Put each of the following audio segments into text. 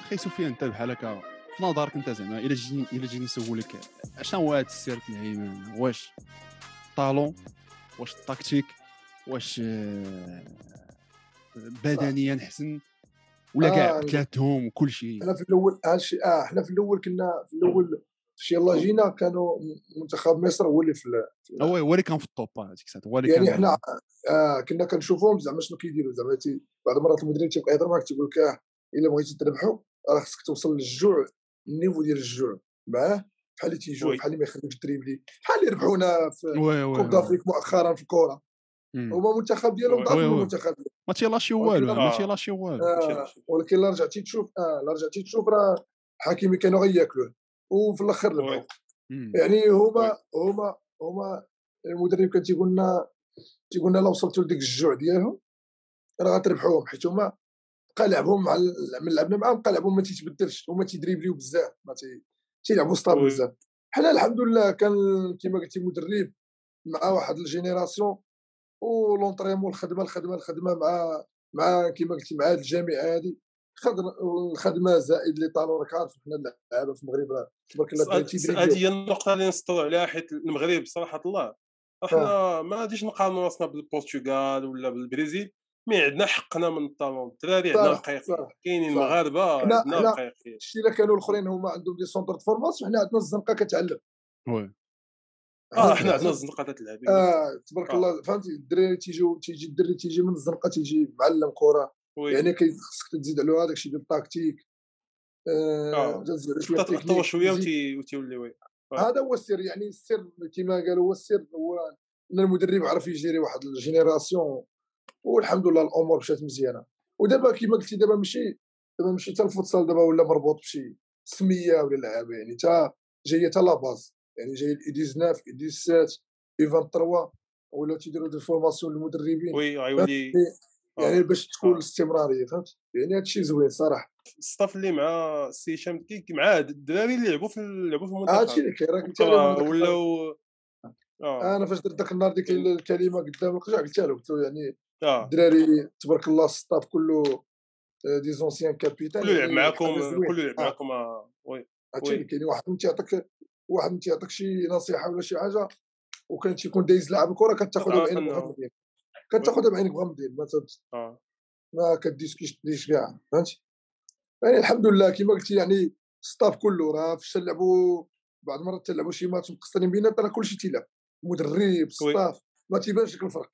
أخي سفيان انت بحال هكا في نظرك أنت زعما الا جيت الا جيت نسولك أشنو هو هذا السير العيمان واش طالون واش التكتيك واش آه، بدنيا حسن ولا كاع آه، ثلاثهم وكل شيء؟ حنا في الأول هادشي آه حنا في الأول كنا في الأول فاش يلاه جينا كانوا منتخب مصر هو اللي في هو هو اللي كان في الطوب هذيك الساعة هو اللي يعني كان حنا آه كنا كنشوفوهم زعما شنو كيديروا زعما. بعض المرات المدرب تيبقى يهضر معاك تيقول لك آه إلا بغيتي تربحوا راه خصك توصل للجوع ال niveau ديال الجوع معاه بحال اللي تيجوع. بحال اللي ما يخليكش ت dribbler بحال اللي ربحونا في coupe d'Afrique مؤخرا في الكره. هما المنتخب ديالهم. ضعف. المنتخب. ما تي lâcher والو ما آه. تي lâcher والو آه ولكن لا رجعتي تشوف آه لا رجعتي تشوف راه حكيمي كانوا غياكلوه وفي الآخر ربحوا. يعني هما هما هما المدرب كان تيقول لنا تيقول لنا لا وصلتوا لديك الجوع ديالهم راه غتربحوهم حيت هما بقى لعبهم مع من لعبنا معاهم بقى لعبهم ما تيتبدلش هما تيدريبليو بزاف ما تي تيلعبوا star. بزاف. حنا الحمد لله كان كما قلتي مدرب مع واحد ال génération و l'entraînement الخدمه الخدمة الخدمة مع مع كما قلتي مع هاد الجامعة هذه خدمة الخدمة زائد les talents راك عارف حنا اللعابه في المغرب تبارك الله هذه هي النقطة اللي نسطروا عليها حيت المغرب صراحة الله. إحنا ما غاديش نقارنوا راسنا بالبرتغال ولا بالبرازيل mais عندنا حقنا من ال talent الدراري عندنا رقيقين صح. كاينين صح. مغاربه حنا- عندنا رقيقين شتي إلا كانوا الأخرين هما عندهم des centres de formation حنا عندنا الزنقة كتعلم. oui. آه حنا عندنا الزنقة تلعب آه تبارك آه. الله فهمتي؟ الدراري تيجيو تيجي الدري تيجي من الزنقة تيجي معلم كره يعني كي- خصك تزيد على هذاك الشيء ديال التكتيك آه. آه شوية تطور شوية تزيد- وتي- وتولي oui. هذا هو السر يعني السر كما قالوا هو السر هو إن المدرب عرف يجيري واحد ال génération. والحمد لله الأمور مشات مزيانه ودابا كما قلتي دابا ماشي دابا ماشي حتى الفوتسال دابا ولا مربوط بشي سميه ولا لعابه يعني تا جاية تا la base يعني جاي ال U 19 U 17 U 23 ولاو تيديروا des formations للمدربين oui غيولي يعني آه. باش تكون آه. الاستمراريه فهمت يعني هادشي زوين صراحة الصف اللي مع السي هشام كي مع الدراري اللي لعبوا في لعبوا في هادشي المنتخب اللي كاين لهم ولاو آه أنا فاش درت ذاك النهار ديك الكلمة قدام القجع قلت له قلت له يعني آه الدراري تبارك الله ال staff كله آه، des anciens capitaines كله يلعب معاكم حاجة زوينة. كله يلعب آه، معاكم آه، oui. اللي كاين واحد من تيعطيك واحد من تيعطيك شي نصيحة ولا شي حاجة وكان تيكون دايز لاعب الكره كتاخذها آه، بعينك مغمضين كتاخذها بعينك مغمضين ما ما كديسكيش تديش كاع فهمتي؟ يعني الحمد لله كما قلتي يعني staff كله راه فاش تلعبوا بعض المرات تلعبوا شي ماتش مقصرين بيناتنا راه كلشي تيلعب. مدرب staff ما تيبانش لك الفرق.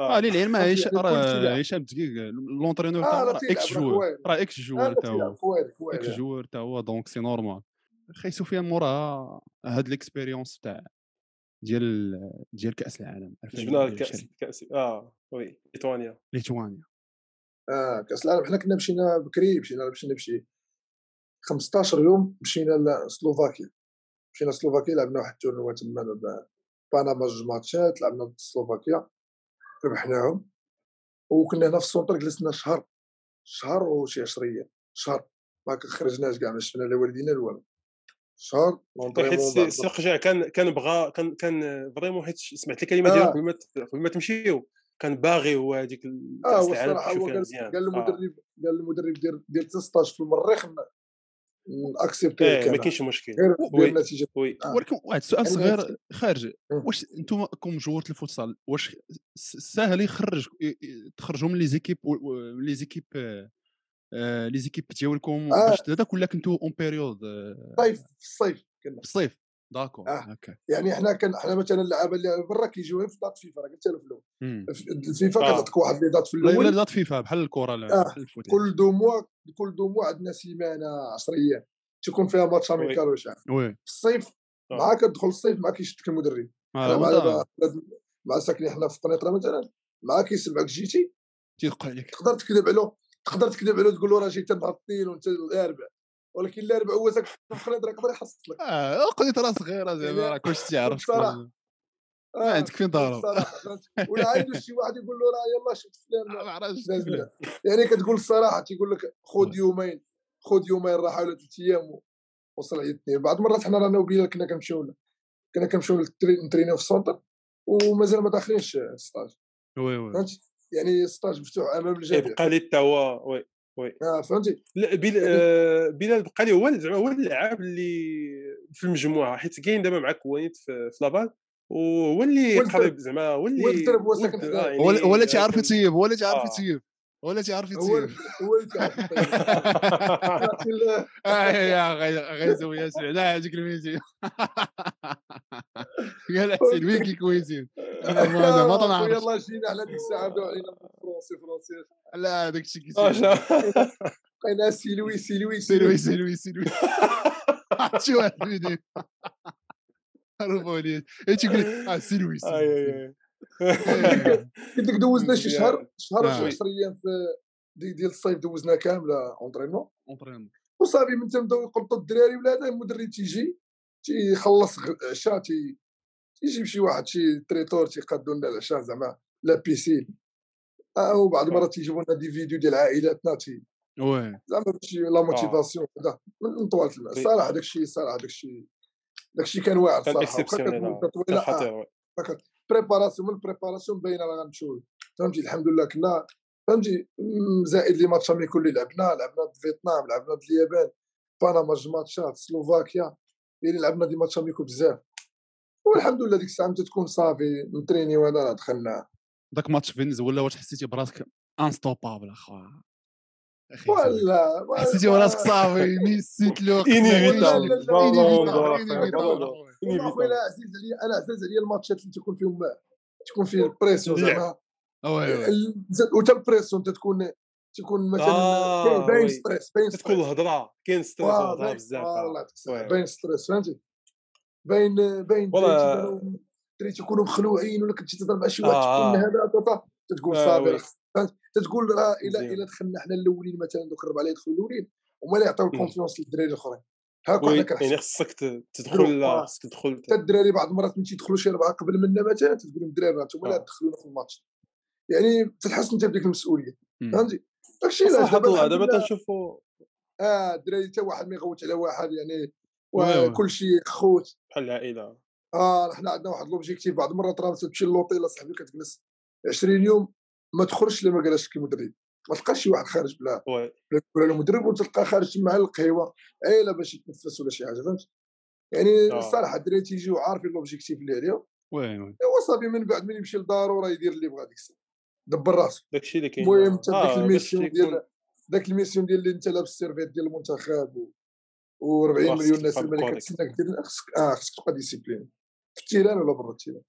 آه. للعلم يعني كل راه. هشام دقيق l'entraîneur تاعو تيلعب ex-joueur راه ex-joueur راه تا تيلعب هو ex-joueur تا هو donc c'est normal خي سفيان موراها هاد l'expérience تاع ديال ديال كأس العالم جبنا الكاس 2022 الكاس آه oui ليتوانيا. ليتوانيا. آه كأس العالم حنا كنا مشينا بكري مشينا مشينا بشي 15 يوم مشينا لسلوفاكيا مشينا سلوفاكيا لعبنا واحد ال tournoi تما ب- بنما جوج ماتشات لعبنا ضد سلوفاكيا. ربحناهم وكنا هنا في ال centre جلسنا شهر شهر وشي 10 أيام شهر ما خرجناش كاع ما شفنا لا والدينا لا والو شهر حيت السي قجع كان كان بغى كان كان vraiment حيت سمعت الكلمة آه. ديالو قبل ما قبل ما تمشيو كان باغي هو هذيك آه الصراحة هو قال قال آه. المدرب قال المدرب دير دير 16 في المريخ accepté إيه ما كاينش مشكل غير oui. دير نتيجة oui آه. ولكن واحد السؤال يعني صغير خارج. واش أنتم comme joueur الفوتسال واش ساهل يخرج تخرجوا من les équipes من les équipes آه، les équipes ديالكم آه. باش هذاك ولا كنتو en période الصيف كنا في الصيف d'accord آه. هكا يعني حنا كان حنا مثلا اللعابة اللي برا كيجيو في date فيفا راه قلت لك في الأول الفيفا آه. كتعطيك واحد les dates في لا الأول la date فيفا بحال الكره لا آه. بحال ال foot كل deux mois كل deux mois عندنا سيمانه 10 أيام تكون فيها match. amical حاجة oui. في الصيف. مع كتدخل الصيف مع كيشدك المدرب. مع مع ساكنين حنا في قنيطره مثلا مع كيسمعك جيتي. تيدق عليك. تقدر تكذب عليه تقدر تكذب عليه تقول له راه جيت نهار الاثنين وأنت الأربع. ولكن الأربع هو ساكن في قنيطره يقدر يحصلك آه قضيت راه صغيره زعما يعني راه كلشي تيعرف ما عندك فين ضارب؟ ولا عنده شي واحد يقول له راه يلا شفت فلان. يعني كتقول الصراحه تيقول لك خذ يومين خذ يومين راحه ولا ثلاث أيام وصل على الاثنين بعض المرات حنا رانا وبيلا كنا كنمشيو كنا كنمشيو نترينيو في ال centre ومازال ما داخلينش stage. oui oui. يعني stage مفتوح امام الجميع يبقى لي حتى هو oui آه فهمتي؟ لا بل... آه بلال بقى لي هو زعما هو اللاعب اللي في المجموعة حيت كاين دابا معاك وليد في, في واللي قريب زعما هو اللي هو اللي تيعرف يطيب ولا تعرف تيعرف يطيب هو اللي ولا تعرف هو اللي تيعرف يطيب. آه، يا غيزوياس على هذيك الميزي قال حسين وين كيكويزين أنا ما تنعرف يلاه جينا على ديك الساعة بداو علينا فرونسي فرونسي لا هذاك الشيء كيصير بقينا سيلوي سيلوي سيلوي. سيلوي سيلوي. شو هاد الفيديو؟ 40 إيش يقول آه سيروي قلت لك دوزنا شي شهر شهر ولا 10 أيام في ديال الصيف دوزنا كاملة entraînement entraînement وصافي من تم دوي قلت الدراري ولا هذا المدرب تيجي تيخلص العشاء تي يجيب شي واحد شي traiteur تيقادو لنا العشاء زعما la piscine آه، وبعض المرات تيجيبوا لنا des vidéos ديال عائلاتنا تي. oui. زعما شي la motivation هذا من طوال الماء صراحة داك الشيء صراحة داك الشيء داك الشيء كان واعر كان exceptionnel آه. كان خطير. préparation من ال préparation باينة راه غنمشيو فهمتي؟ الحمد لله كنا فهمتي؟ زائد les matchs amicaux اللي لعبنا لعبنا ضد فيتنام لعبنا ضد اليابان بنما جوج ماتشات سلوفاكيا يعني لعبنا des matchs amicaux بزاف. والحمد لله ديك الساعة متى تكون صافي متريني وأنا راه دخلنا. ذاك ماتش فينزويلا واش حسيتي براسك انستوبابل أخويا؟ ولا حسيتي براسك صافي ميسي. والله اخويا لا عزيز عليا أنا عزيز عليا الماتشات اللي تكون فيهم تكون فيه ال pression. زعما. وتا ال pression تتكون تكون مثلا آه، باين. stress باين تكون stress. الهضرة. كاين stress الهضرة بزاف آه. باين ستريس فهمتي؟ باين باين الدراري تيكونوا مخلوعين ولا كنتي تهضر مع شي واحد آه، تكون. هذا تتقول آه، تتقول راه الا. إلا دخلنا حنا الأولين مثلا دوك الربعه يدخلوا الأولين هما اللي يعطيو ال confiance للدراري الأخرين هاك oui وحنا يعني كنحسوا خصك تدخل آه. خصك تدخل حتى الدراري بعض المرات من تيدخلوا شي ربعة قبل منا مثلا تقول لهم الدراري أنتم اللي آه. تدخلونا في الماتش يعني تتحس أنت بديك المسؤولية. فهمتي داكشي علاش دابا دابا تنشوفوا آه الدراري حتى واحد ما يغوت على واحد يعني oui، oui. وكل شيء خوت بحال العائلة آه حنا عندنا واحد l'objectif بعض المرات راه تمشي للوطيل اصاحبي كتجلس 20 يوم ما تخرجش الا ما جالسش كمدرب ما تلقاش شي واحد خارج بلا بلا المدرب وتلقى خارج مع القهوة عيله باش يتنفس ولا شي حاجة فهمت؟ يعني آه. الصراحه الدراري تيجيو عارفين لوبجيكتيف اللي عليهم. وي وي. صافي من بعد من يمشي لدارو راه يدير اللي بغا ديك الساعة. دبر راسو. داكشي اللي كاين. المهم انت آه، داك باش الميسيون ديال داك الميسيون ديال اللي انت لابس السيرفيت ديال المنتخب و و40 خاصك مليون ناس تبقى الملكة بالكوديك. تسناك دير خصك آه خصك تبقى ديسيبلين في التيران ولا برا التيران؟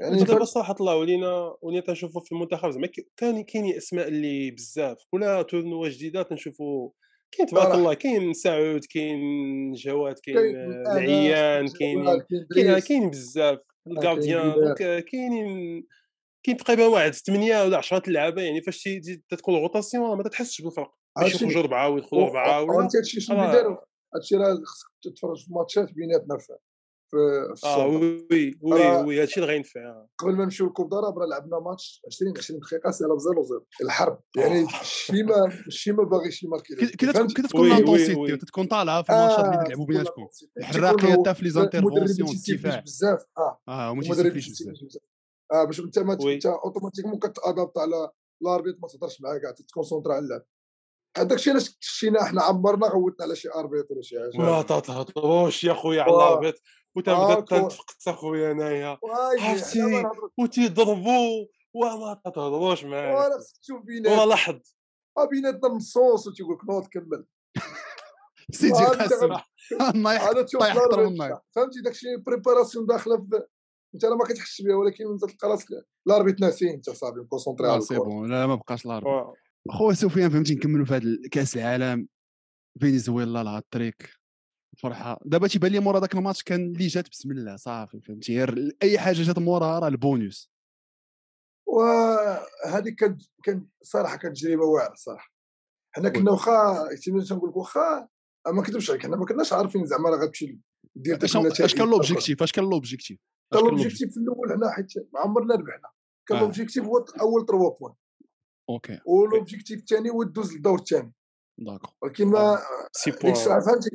يعني دابا فهمت؟ صراحة الله ولينا تنشوفوا في المنتخب زعما كان كاين أسماء اللي بزاف كل tournoi جديدة تنشوفوا كاين تبارك. الله كاين سعود كاين جواد كاين آه، العيان كاين كاين بزاف ال gardien كاينين كاين تقريبا واحد 8 ولا 10 اللعابه يعني فاش تدخل ال rotation ما تحسش بالفرق باش يخرجوا اربعه ويدخلوا اربعه ولا هادشي شنو آه. اللي داروا هادشي راه خصك تتفرج في ماتشات بيناتنا في آه وي وي راه- وي هادشي اللي غينفع قبل ما نمشيو لكوب داراب راه لعبنا ماتش 20 20 دقيقة سالا بزيرو زيرو الحرب يعني آه. الشيما الشيما باغيش يماركي كي- كي فهمت؟ تكون- كي تكون لانتونسيتي وي. تتكون طالعه في الماتشات اللي آه، تكون بيناتكم. الحراقيه حتى في لي زانترفونسيون ما الدفاع بزاف آه آه هما المدرب تيسيبليش بزاف آه باش انت ما. انت اوتوماتيكمون كتادابت على لاربيت ما تهضرش معاه كاع تتكونسونطرا على اللعب هذاك الشيء علاش شينا حنا عمرنا غوتنا على شي أربيط ولا شي حاجة ما تتهضروش يا خويا على. الأربيط آه، وتنبدا كور. تنتفقت أخويا أنايا. عرفتي؟ وتيضربوا وما تتهضروش معايا. ولا خصك تشوف والله بيناتنا لاحظ. آه، بيناتنا نصوص وتيقول لك نوض كمل. سيدي آه، قاسم نايح هذا تشوف طيح احترم الاربيط النايف فهمتي؟ داك الشيء بريباراسيون داخلة في أنت راه ما كتحسش بها ولكن أنت تلقى راسك الاربيط ناسين أنت صافي مكونسونطري لا على سي Bon. لا ما بقاش الاربع واه. خويا سفيان فهمتي؟ نكملوا في هذا كأس العالم. فنزويلا الهاتريك فرحه دابا تيبان لي مورا داك الماتش كان اللي جات بسم الله صافي فهمتي. غير أي حاجة جات موراها راه البونوس وهذه كانت كان صراحة كانت تجربة واعرة صراحة. حنا كنا واخا تنقول لك واخا ما كذبش عليك حنا ما كناش عارفين زعما راه غتمشي دير اش كان l'objectif أش كان l'objectif l'objectif في الأول حنا حيت ما عمرنا ربحنا كان آه. l'objectif هو أول 3 points OK. و l'objectif الثاني هو دوز للدور الثاني d'accord ولكن ما سي ديك الساعة فهمتي؟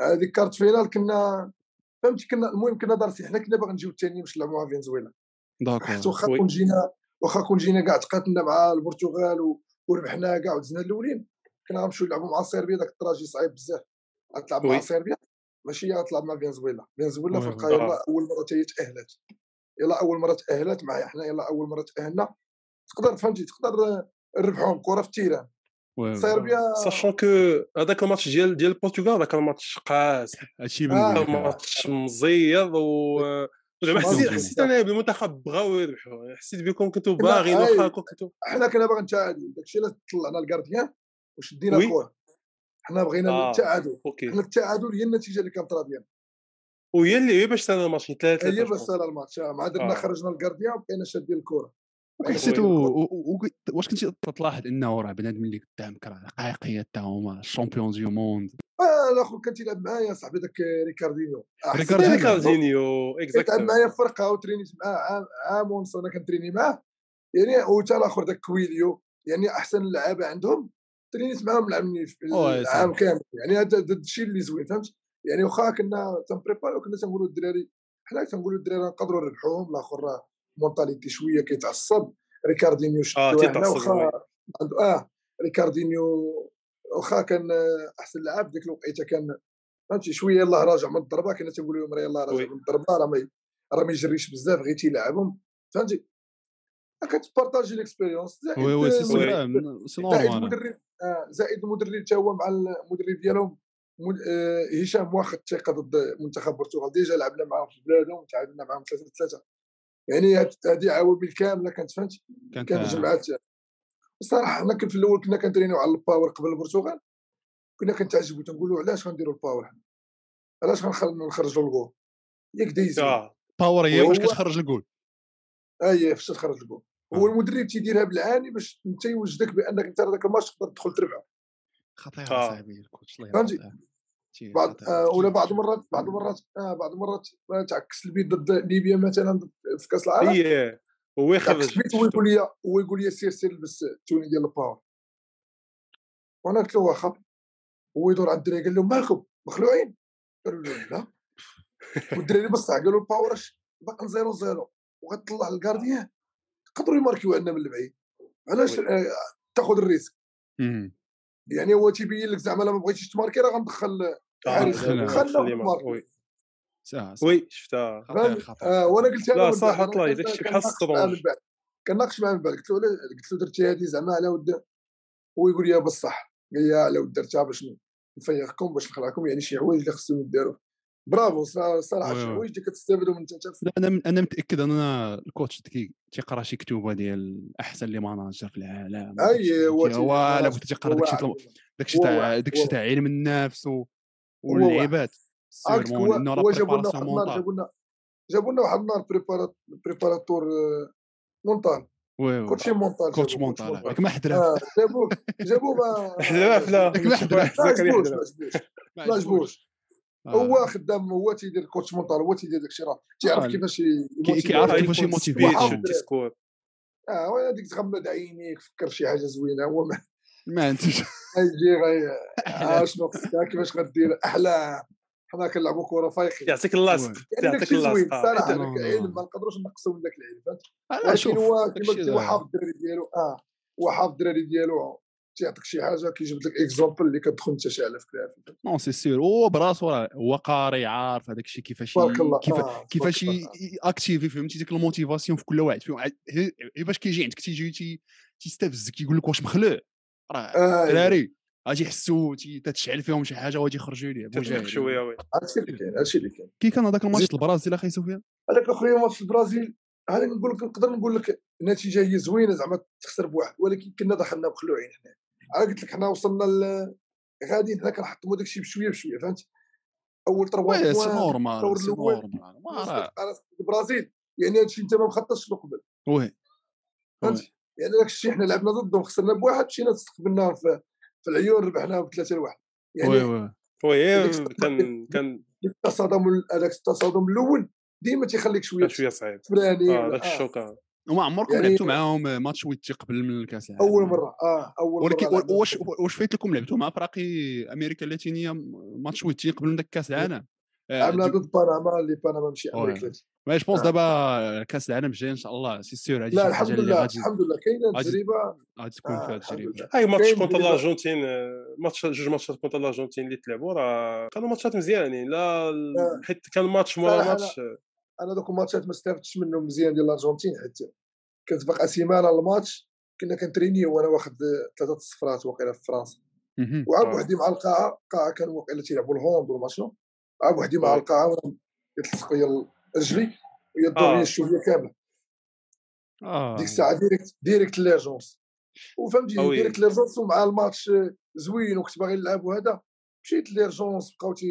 هذيك quart finale كنا فهمتي كنا المهم كنا دارتي حنا كنا باغي نجيو الثاني باش نلعبوا مع فنزويلا d'accord واخا oui. كون جينا واخا كون جينا كاع تقاتلنا مع البرتغال و- وربحنا كاع ودزنا الاولين كنا غنمشيو نلعبوا مع صربيا داك ال trajet صعيب بزاف غتلعب مع. صربيا ماشي هي غتلعب مع فنزويلا فنزويلا في. القاهرة آه. أول مرة حتى هي تأهلت يلا أول مرة تأهلت معايا حنا يلا أول مرة تأهلنا تقدر فهمتي تقدر نربحهم كرة في التيران. صربيا ساشون كو هذاك الماتش ديال ديال البرتغال هذاك الماتش قاس هادشي. ماتش مزيض و زعما حسيت. حسيت أنا بالمنتخب بغاو يربحوا حسيت بكم كنتوا باغيين. واخا كنتوا حنا كنا باغيين نتعادلوا داكشي علاش طلعنا الكارديان وشدينا. الكره حنا بغينا آه. التعادل حنا التعادل هي النتيجه اللي كانت راضيه وهي اللي هي باش سالا الماتش 3 هي بس سال الماتش مع درنا. خرجنا ال gardien وبقينا شادين الكره حسيتو oui. و- و- و- واش كنتي تلاحظ إنه راه بنادم اللي قدامك راه حقيقيه تا هما ال champions du monde آه الآخر كان تيلعب معايا صاحبي داك ريكاردينيو. ريكاردينيو. كيلعب exactement معايا في فرقة وترينيت معاه عام عام ونص أنا كنتريني معاه. يعني وتا الآخر داك كويليو يعني أحسن اللعابه عندهم. ترينيت معاهم العام. كامل. يعني هذا هذا الشيء اللي زوين فهمت؟ يعني واخا كنا تن prépari وكنا تنقولوا الدراري. حنا تنقولوا الدراري نقدروا نربحوهم الآخر راه mentalité شوية كيتعصب ريكاردينيو آه تيتعصب. عنده آه ريكاردينيو واخا كان آه، أحسن لاعب ديك الوقيتة كان فهمتي؟ شوية يلاه راجع من الضربة كنا تنقولوا لهم راه يلاه. راجع من الضربة راه ما راه ما يجريش بزاف غير تيلعبهم فهمتي؟ كتبارطاجي l'expérience زائد وي وي سي المدرب- سي سي زائد المدرب آه، زائد المدرب حتى هو مع المدرب ديالهم آه، هشام واخد الثقة ضد منتخب البرتغال déjà لعبنا معاهم في بلادهم تعادلنا معاهم 3 3 يعني هذه عوامل كامله كانت فهمت؟ كانت جمعات الصراحه حنا كن في الأول كنا كنترينيو على ال power قبل البرتغال كنا كنتعجبوا تنقولوا علاش غنديروا ال power حنا؟ علاش غنخل- نخرجوا الجول ياك دايز آه. power هي باش وهو- كتخرج الجول اي فاش تخرج الجول هو المدرب تيديرها بالعاني باش انت يوجدك بأنك أنت هذاك الماتش تقدر تدخل تربح خطيرة آه. صاحبي الكوتش الله؟ يرحمه. بعض. آه ولا بعض المرات بعض المرات آه بعض المرات تعكس البيت ضد ليبيا مثلا في كأس العالم. هي هو يخرج هو يقول لي هو يقول لي سير سير لبس ال tenue ديال ال power. وأنا قلت له واخا. هو يدور على الدراري قال لهم مالكم؟ مخلوعين. قالوا له لا. والدراري بصح قالوا ال power باقي zéro zéro. وغتطلع ال gardien يقدروا يماركيو عندنا من البعيد. علاش. آه تاخذ ال risque. مم. يعني هو تيبين لك زعما لا ما بغيتيش تماركي راه غندخل آه، خلنا-. oui. شفتها. خطير فهمت؟ خطير. آه وأنا قلت لا، صح، طلع أنا داك الشيء بحال بعد. كناقش معاه من بعد. قلت له قلت له درتي هذه زعما على ود هو يقول لي بصح قال لي على ود درتها باش نفيقكم باش نخلعكم يعني شي حوايج اللي خصهم يداروا برافو صراحة شي. حوايج اللي كتستافدوا من لا أنا أنا متأكد ان الكوتش تيقرا شي كتوبة ديال أحسن les managers في العالم أي هو لا تيقرا داكشي. داكشي تاع. داكشي تاع علم النفس. واللعيبات sûrement هو انه راه جابوا لنا جابوا لنا واحد النهار prépara- préparateur آه، mental coach mental coach mental. هذاك ما آه، جابوه جابوه ما حلاف لا ما حلاف. ما عجبوش ما عجبوش آه. هو خدام هو تيدير coach mental هو تيدير داكشي راه. تعرف آه. كيفاش كي- كيعرف آه، كيفاش يكون يموتيفي discours آه وأنا ديك تغمض عينيك فكر شي حاجة زوينة هو ما ما انتش غيجي غي آه، شنو خصك آه، كيفاش غدير؟ احلام حنا كنلعبوا كرة فايقين. يعطيك اللصق يعني يعطيك آه. صراحة. العلم ما نقدروش نقصوا من داك العلم فهمت؟ ولكن شوف هو داكشي قلت هو حافظ الدراري ديالو. آه. هو حافظ الدراري ديالو. تيعطيك شي حاجة كيجبد لك exemple اللي كتدخل انت شاعله فكره non c'est sûr هو براسو راه هو قاري عارف هذاك الشيء كيفاش آه، كيفاش. activer فهمتي؟ ديك ال motivation في كل واحد. فيهم باش كيجي عندك تيجي تي- تيستفزك يقول لك واش مخلوع. راه آه، الدراري غادي يحسوا تتشعل فيهم شي حاجة وغادي يخرجوا تدخل جاهل شوية oui. هادشي اللي كاين هادشي اللي كاين. كي كان هذاك الماتش. البرازيل أخي سفيان هذاك أخويا ماتش البرازيل هذا نقول لك نقدر نقول لك النتيجه هي زوينة زعما تخسر بواحد. ولكن كنا دخلنا مخلوعين حنا عاد قلت لك حنا وصلنا ل غاديين حنا كنحطموا داك الشيء بشوية بشوية فهمت؟ أول trois oui c'est points normal c'est. normal البرازيل يعني هذا الشيء أنت ما مخططش له قبل. oui فهمت؟ يعني داك الشيء حنا لعبنا ضدهم خسرنا بواحد مشينا استقبلناهم في, في العيون ربحناهم بثلاثة لواحد. oui يعني oui oui. هذيك الصدمة كان كان التصادم هذاك التصادم الأول ديما تيخليك شوية شوية صعيب. فراني آه ولا- داك آه. آه. وما عمركم يعني- لعبتوا معاهم ماتش ويتي قبل من الكاس العالم أول مرة آه أول ولكن مرة. واش واش فايت لكم لعبتوا مع فراقي أمريكا اللاتينية ماتش ويتي قبل من داك كاس العالم آه، لعبنا deux- ضد بنما اللي بنما ماشي. أمريكا mais je pense آه. دابا كاس العالم الجاي إن شاء الله c'est sûr هذه لا الحمد لله الحمد لله كاينة تجربة غادي تكون آه فيها تجربة هاي ماتش contre تجربة. الأرجنتين آه، ماتش جوج ماتشات contre الأرجنتين اللي تلعبوا راه كانوا ماتشات مزيانين لا آه. حيت كان ماتش مورا ماتش أنا دوك الماتشات ما استفدتش منهم مزيان ديال الأرجنتين كانت باقا سيمانه الماتش كنا كنتريني وأنا واخد ثلاثة الصفرات واقيلا في فرنسا. وعاد آه. وحدي مع القاعة القاعة كانوا واقيلا تيلعبوا ال hand ولا شنو عاد وحدي مع. القاعة يتلصق لي رجلي وهي الدور آه. لي الشوية كاملة آه ديك الساعة direct direct les urgences وفهمتي آه. direct les urgences ومع الماتش زوين وكنت باغي نلعب وهذا مشيت les urgences بقاو تي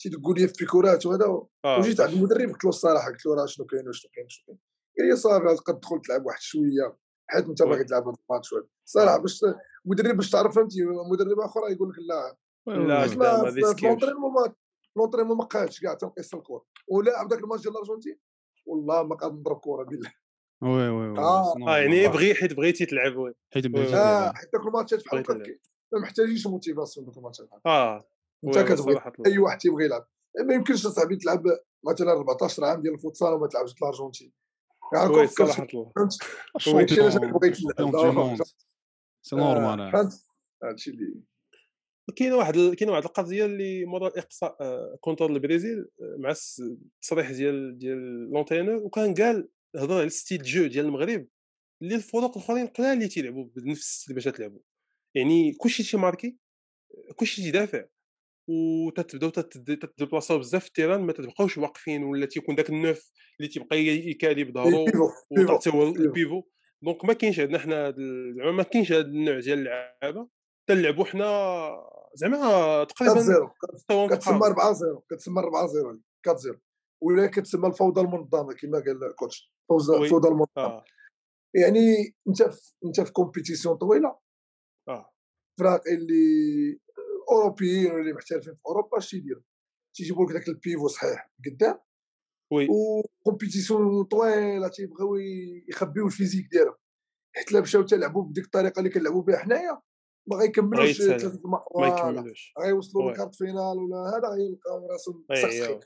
تيدقوا لي في بيكورات وهذا آه. وجيت عند المدرب قلت له الصراحة قلت له راه شنو كاين وشنو كاين شنو كاين. قال لي صافي غادي تدخل تلعب واحد شوية. حيت انت باغي تلعب هذا الماتش الصراحه باش المدرب باش تعرف فهمتي؟ مدرب آخر يقول لك لا لا، لا، ما بقاتش كاع تنقيس الكره ولاعب ذاك الماتش ديال الأرجنتين؟ والله ما قاد نضرب كره بالله. oui oui oui آه. آه يعني آه. بغي حيت بغيتي تلعب oui. حيت. بغيتي آه تلعب. حيت ذاك الماتشات بحال هكا ما محتاجينش motivation ذوك الماتشات آه انت كتبغي. أي واحد تيبغي يلعب ما يمكنش اصاحبي تلعب مثلا 14 عام ديال الفوتسال وما تلعبش في الأرجنتين يعني ال champion- هادشي علاش أنا بغيت نلعب. c'est normal آه. هادشي اللي كاينة واحد ال- كاينة واحد القضية اللي مورا الاقصاء آه، contre البرازيل آه، مع التصريح ديال ديال l'entraîneur وكان قال هضر على style jeu ديال المغرب اللي الفرق الأخرين قلال اللي تيلعبوا بنفس ال style باش تلعبوا يعني كلشي تيماركي كلشي تيدافع وتتبداو تت- تتديبلاصاو بزاف في ال terrain ما تبقاوش واقفين ولا تيكون داك ال neuf اللي تيبقى يكالي بظهرو وتعطيو بيفو. البيفو دونك ما كاينش عندنا حنا زعما ما كاينش هاد النوع ديال اللعابة. تنلعبوا حنا زعما 4 تقريبا 0 مستوى كتسمى متقارب 4 0 كتسمى 4 0 4 0 ولا كتسمى الفوضى المنظمة كما قال الكوتش. الفوضى المنظمة. آه. يعني انت في انت في كومبيتيسيون طويلة. آه. فرق اللي أوروبيين واللي محترفين في أوروبا اش تيديروا تيجيبوا لك داك البيفو صحيح قدام وي وكومبيتيسيون طويلة تيبغيو يخبيو الفيزيك ديالهم حيت لا مشاو تلعبوا بديك الطريقة اللي كنلعبوا بها حنايا ما غيكملوش. ثلاثة ما. يكملوش غيوصلوا وي. للكارت فينال ولا هذا غيلقاو راسهم مسخسخين.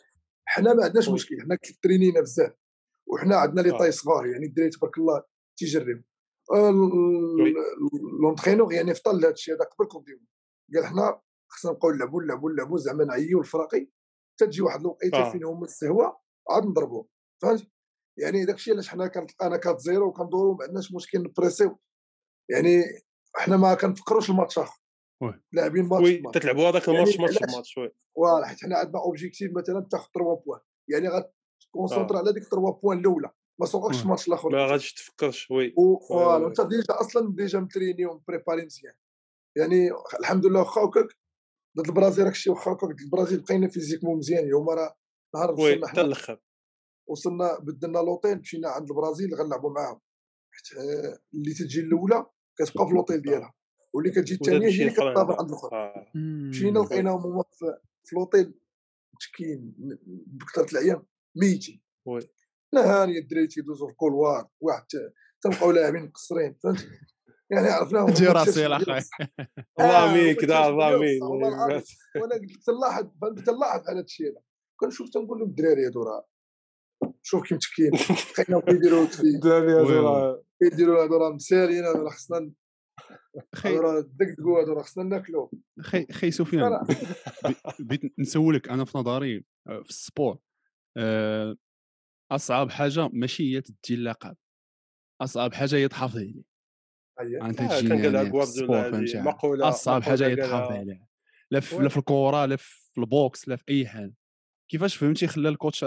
حنا ما عندناش. مشكل حنا ترينينا بزاف وحنا عندنا لي آه. طاي صغار يعني الدراري تبارك الله تيجربوا آه، لونترينور يعني فطل لهذا الشيء هذا قبل كوب ديمون قال حنا خصنا نبقاو نلعبوا نلعبوا نلعبوا زعما نعيو الفراقي تجي واحد الوقيته آه. فين هما السهوة عاد نضربوه فهمت يعني داك الشيء علاش حنا كنلقانا 4 0 وكندوروا ما عندناش مشكل نبريسيو يعني حنا ما كنفكروش الماتش آخر. لاعبين ماتش وي. تتلعبوا هذاك يعني الماتش ماتش؟ بماتش وي فوالا حيت حنا عندنا اوبجيكتيف مثلا تاخذ 3 بوان يعني غتكونسونطرا آه. على ديك 3 بوان الأولى ما سوقكش. الماتش الأخر ما غاديش تفكرش وي وفوالا وي. انت ديجا أصلا ديجا متريني ومبريباري مزيان يعني الحمد لله واخا هكاك ضد البرازيل راك الشيء واخا هكاك ضد البرازيل بقينا فيزيكمون مزيانين هما راه نهار وي وصلنا حتى حنا الأخر. وصلنا بدلنا لوطيل مشينا عند البرازيل غنلعبوا معاهم. حيت آه، اللي تجي الأولى كتبقى في لوطيل ديالها واللي كتجي الثانية هي اللي كتطابق بعد. عند الاخرى آه. مشينا لقيناهم هما في لوطيل مسكين بكثرة الأيام ميتين. وي. نهاري الدراري تيدوزوا في الكولوار واحد تلقاو لاعبين مقصرين فهمت؟ يعني عرفناهم هما راسي يا أخي. الله آه، التيرشيرت الله العظيم. وأنا قلت نلاحظ نلاحظ على هذا الشيء كنشوف تنقول لهم الدراري هادو راه شوف كي متكين بقينا كيديروا الدراري هادو. راه كيديروا هادو راه مسالين هادو راه خصنا خي راه دقدقوا هادو راه خصنا ناكلوا خي خي سفيان بغيت نسولك أنا في نظري آه، في السبور آه، أصعب حاجة ماشي هي تدي اللقب. أصعب حاجة هي تحافظ عليه انت آه، كان قالها يعني مقولة أصعب حاجة هي مقولة تحافظ قالها. عليها. لا في وي. لا في الكره لا في البوكس لا في أي حاجة. كيفاش فهمتي خلى الكوتش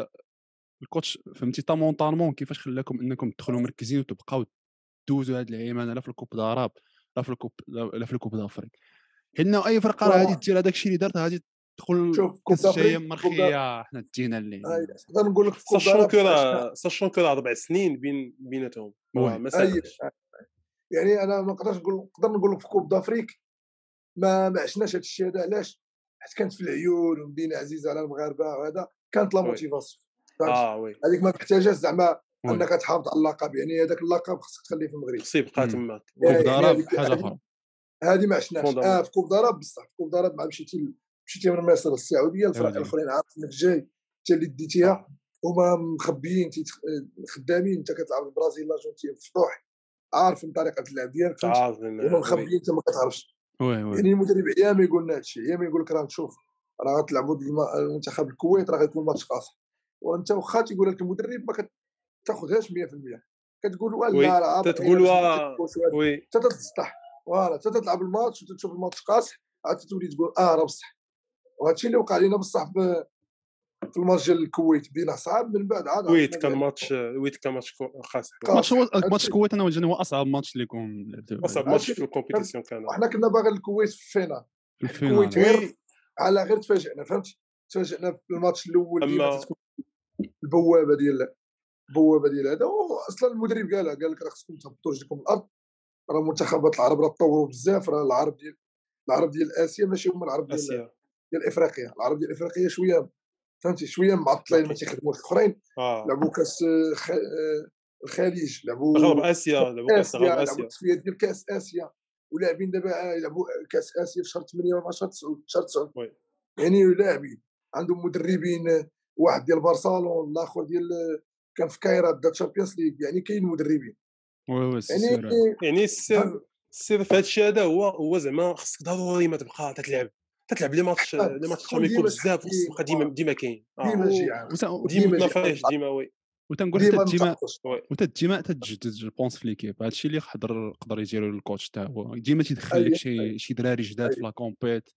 الكوتش فهمتي تا مونطالمون كيفاش خلاكم إنكم تدخلوا مركزين وتبقاو دوزوا هاد العيمانه لا في الكوب داراب لا في الكوب لا في الكوب دافريك حنا أي فرقة راه. غادي دير هذاك الشيء اللي دارت غادي تدخل كوب كاس الجايه دا- مرخية حنا دينا اللي هاي، نقدر نقول لك ساشون كو ساشون كو راه أربع سنين بين بيناتهم. ما أي- ساهلش يعني أنا ما نقدرش نقول نقدر نقول لك في كوب دافريك ما ما عشناش هذا الشيء هذا علاش حيت كانت في العيون ومدينة عزيزة على المغاربة وهذا كانت لا. موتيفاسيون؟ آه وي هذيك ما محتاجاش زعما. أنك تحافظ على اللقب يعني هذاك اللقب خصك تخليه في المغرب خصو يبقى مم. تماك كوب يعني داراب هذيك- حاجة أخرى هذه ما عشناش. آه في كوب داراب بصح في كوب داراب مع مشيتي مشيتي من مصر للسعوديه الفرق سعودية. الأخرين عارف انك جاي انت اللي ديتيها هما مخبيين خدامين انت كتلعب البرازيل الأرجنتين مفتوح عارف من طريقة اللعب ديالك؟ عارف هما مخبيين أنت ما كتعرفش. يعني المدرب أيام يقول لنا هادشي أيام يقول لك راه شوف راه غتلعبوا المنتخب الكويت راه غيكون ماتش قاصح وأنت واخا تيقول لك المدرب ما كتاخذهاش 100% كتقول وي، راه وهذا. وي. حتى تتسطح فوالا حتى تلعب الماتش وتشوف الماتش قاصح عاد تولي تقول آه راه بصح. وهادشي اللي وقع لنا بصح في الماتش ديال الكويت بدينا صعاب من بعد عاد ويت عرفنا كان ماتش ويت كان ماتش خاص. ماتش هو ماتش الكويت أنا وجهني هو أصعب ماتش اللي لعبته أصعب ماتش في الكومبيتيسيون كان. وحنا كنا باغي الكويت في الفينال. في الكويت غير على غير تفاجئنا فهمتي تفاجئنا في الماتش الأول أما- البوابة ديال البوابة ديال هذا. أصلا المدرب قالها قال لك راه خصكم تهبطوا رجلكم الأرض. راه منتخبات العرب راه تطوروا بزاف راه العرب ديال العرب ديال آسيا ماشي هما العرب ديال آسيا. ديال إفريقيا. العرب ديال إفريقيا شوية فهمتي؟ شوية معطلين ما تيخدموش الاخرين آه لعبوا كاس آه، خ- آه، الخليج لعبوا غرب آسيا لعبوا كاس آسيا غرب لعبوا اسيا التصفيات ديال كأس آسيا. ولاعبين دابا يلعبوا كأس آسيا في شهر 8 ولا شهر 9 شهر 9 وي. يعني لاعبين. عندهم مدربين واحد ديال برشلونة الآخر ديال كان في كايرا دا تشامبيونز ليغ يعني كاين مدربين. وي وي يعني. يعني السر السر في هذا الشيء هذا هو هو زعما خصك ضروري ما تبقى تتلعب تتلعب لي ماتش لي ماتش ديما بزاف تبقى ديما. ديما كاين آه. ديما جيعان ديما ما. فايش ديما وي وتنقول حتى متفقش. وتا ديما تتجدد جو بونس في ليكيب هادشي اللي يقدر يقدر يديرو الكوتش تا هو ديما تيدخل لك أي- شي شي دراري جداد في أي. لا كومبيت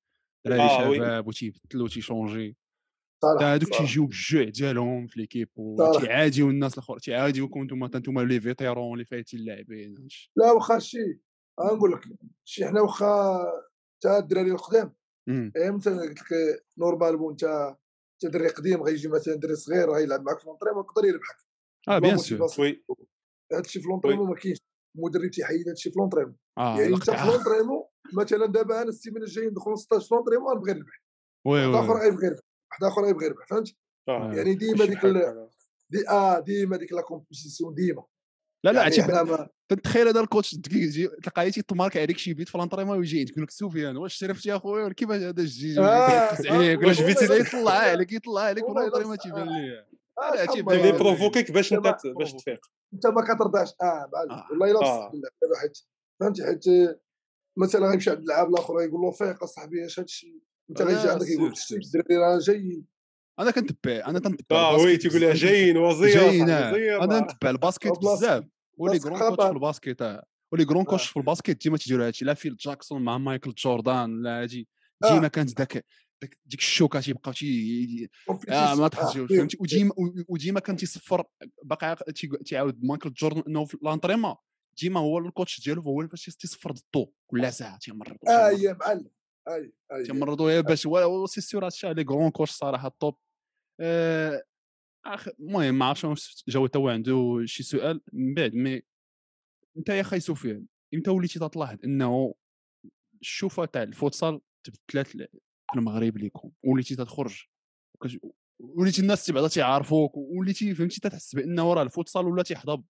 دراري آه،. شباب وتيبدلو تيشونجي تا هادوك. تيجيو بالجوع ديالهم في ليكيب. وتيعاديو الناس الأخر تيعاديوكم نتوما تا نتوما لي فيتيرون اللي فايتين اللاعبين. لا واخا شي غنقول لك شي حنا واخا تا الدراري القدام إيه مثلا قلت لك نورمالمون انت انت دري قديم غيجي مثلا دري صغير غيلعب معك في l'entraînement يقدر يربحك آه bien sûr. oui. هادشي في l'entraînement ما كاينش. المدرب تيحيد هادشي في l'entraînement آه يعني انت في. l'entraînement مثلا دابا أنا السيمانه الجايه ندخل 16 في l'entraînement غنبغي نربح. oui واحد آخر oui. غيبغي يربح واحد آخر غيبغي يربح فهمت؟ آه. يعني ديما ديك. دي آه ديما ديك la compétition ديما. لا لا يعني تتخيل هذا ال coach يجي تلقاه تيتمارك عليك شي بيت في l'entraînement ويجي يقول لك سفيان واش شرفت يا خويا؟ ولا كيفاش هذا آه، آه، ولا واش والله يطلع عليك يطلع عليك في والله لانطريمون بس- تيبان لي آه، لا، تيبان. لي. بروفوكيك باش أنت باش تفيق. أنت ما كترضاش آه آه. والله الا آه. حيت فهمتي حيت مثلا غيمشي عند اللاعب الآخر يقول له فيق أصاحبي اش هادشي أنت غيجي عندك يقول الدراري؟ راه جاي أنا كنتبع أنا تنتبع آه وي تيقول لها. جايين وزير جايين آه. أنا. نتبع الباسكت بلاصة- بزاف ولي كرون كوتش. في الباسكت آه. ولي كرون كوتش آه. في الباسكت ديما تيديروا هادشي لا فيل جاكسون مع مايكل جوردان لا هادي. ديما كانت داك ديك الشوكة تيبقاو تي آه. ما فيه. فهمتي وديما وديما كان تيصفر باقي تيعاود مايكل جوردن إنه في l'entraînement ديما هو ال coach ديالو هو اللي فاش تيصفر ضدو كل ساعة تيمرضو آه تيمرضو. يا معلم اي اي تيمرضو غير باش c'est sûr هادشي les grands coachs صراحة ال top اخ المهم ما عرفتش واش جاوبت هو عنده شي سؤال من بعد mais أنت يا خاي سفيان إمتى وليتي تلاحظ انه الشوفه تاع الفوتسال تبدلات في المغرب ليكم وليتي تخرج وكش- وليتي الناس تي بعدا تيعرفوك وليتي فهمتي تتحس بانه راه الفوتسال ولا تيحظى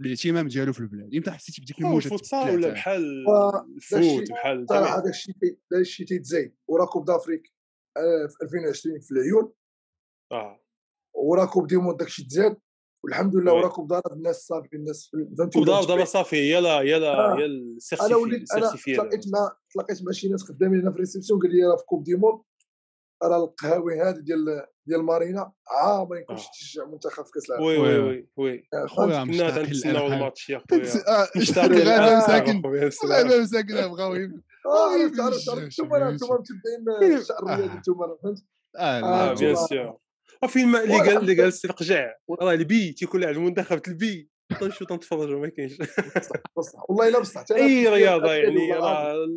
بالاهتمام ديالو في البلاد. إمتى حسيتي بديك الموجة الفوتسال ولا بحال آه، ال foot بحال صراحة. هذا الشيء هذا الشيء تيتزايد. ورا coupe d'Afrique آه، في 2020 في العيون. آه ورا coupe du monde داكشي تزاد والحمد لله وي. ورا كوب دار الناس صافي الناس فهمتي ولاو دابا صافي هي لا هي لا آه. هي أنا وليت أنا السيرتيفي تلاقيت مع تلاقيت مع شي ناس خدامين هنا في ريسبسيون قال لي راه في كوب دي موند راه القهاوي هذه ديال ديال مارينا عا ما يمكنش آه. تشجع منتخب في كأس العالم وي وي، وي وي. وي وي آه، خويا؟ كنا مشتاق تنتسناو. الماتش يا خويا آه، مشتاق يا مساكن. أنا مساكن بغاو يب- وي، عرفت عرفت بالجوج، عرفت أنتم. أنتم متبعين. الشعر الرياضي آه. أنتم فهمت آه آه، بيان آه. سور وفين ما اللي قال اللي السي القجع راه البي تيكون لاعب المنتخب البي تنشوف تنتفرجوا ما كاينش. بصح والله إلا بصح أي رياضة يعني راه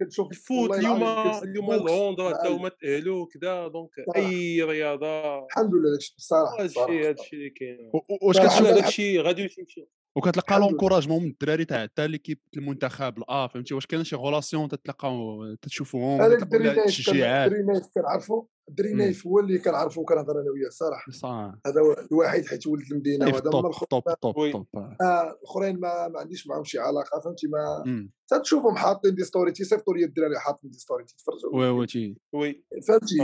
كنشوف الفوت اليوم اليوم الهوند راه مع تاو ما تاهلوا كذا دونك. أي رياضة. الحمد لله الصراحه هذا الصراحة. الشيء هذا الشيء اللي كاين. واش كتشوف الشيء غادي يمشي وكتلقى. لونكوراجمون من الدراري تاع حتى ليكيب المنتخب الاه فهمتي واش كاين شي غولاسيون تتلقاو تشوفوهم الدري تشجيعات الدري نايف كنعرفو الدري مم. نايف هو اللي كنعرفو وكنهضر أنا وياه صراحة صح هذا الوحيد حيت ولد المدينة في وهذا ال top اما الآخر top ما- top oui. top آه. الأخرين ما, ما عنديش معاهم شي علاقة فهمتي ما أمم. تتشوفهم حاطين des stories تيصيفطوا لي الدراري حاطين des stories تتفرجوا oui oui تي oui فهمتي.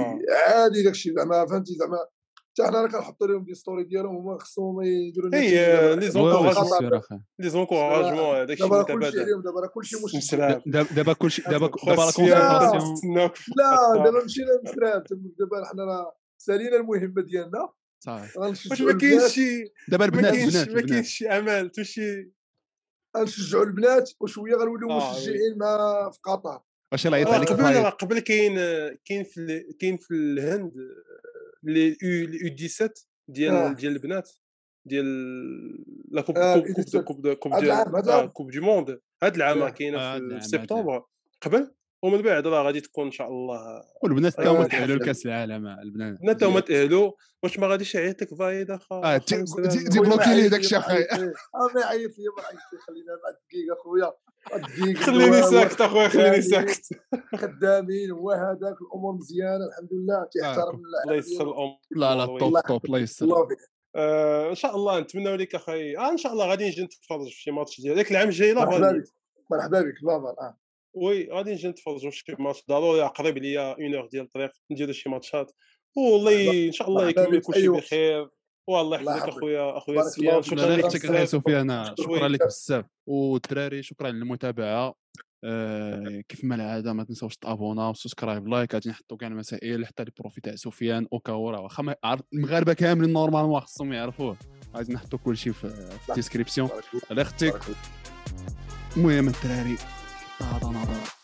عادي داكشي زعما فهمتي زعما حتى حنا راه كنحطوا لهم des stories ديالهم هما خصهم ما يديروا اي. les encouragements les encouragements هذاك الشيء دابا كلشي عليهم دابا راه كلشي مسراب دابا كلشي دابا دابا لا لا. دابا مشينا مسراب. دابا حنا راه سالينا المهمة ديالنا. صافي. واش ما كاينش شي دابا البنات ما كاينش شي عمل شي غنشجعوا البنات وشوية غنوليو آه، مشجعين مع في قطر. واش الله يعيط راه عليك قبل راه قبل كاين كاين في كاين في الهند لي يو 17 آه. ديال ديال البنات ديال لا coupe coupe coupe coupe ديال. coupe du monde هاد العام. كاينة في سبتمبر قبل ومن بعد راه غادي تكون ان شاء الله والبنات حتى هما. تاهلوا لكاس العالم البنات البنات هما تاهلوا واش ما غاديش يعيط لك فايد اخا آه، أخا تي- سلام. تي- تي- خويا ما bloqué لي عيط داك الشيء. آه ما يعيط لي ما عيط لي خلينا بعد دقيقه خويا خليني ساكت اخويا خليني ساكت. خدامين هو هذاك الأمور مزيانة الحمد لله. تيحترم الله يسر الأمور لا لا top الله top الله يسر آه إن شاء الله نتمنوا لك أخي. آه إن شاء الله غادي نجي نتفرج في شي ماتش ديالك العام الجاي لا مرحبا بك مرحبا بك بابا. آه. oui غادي نجي نتفرجوا في شي ماتش. ضروري قريب ليا une heure ديال الطريق نديروا شي ماتشات. والله إن شاء الله يكمل كلشي. بخير. والله الله يحفظك. أخويا أخويا سفيان. شكرا لك. سفيان شكرا لك. بزاف. والدراري شكرا للمتابعة. آه كيف ما العادة؟ ما تنساوش تابوناو subscribe like. غادي نحطوا كاع المسائل حتى les profils تاع سفيان اوكا راه واخا ما المغاربة كاملين normalement خصهم يعرفوه. غادي نحطوا كلشي في, في ال description. على أختك. المهم الدراري هذا نظر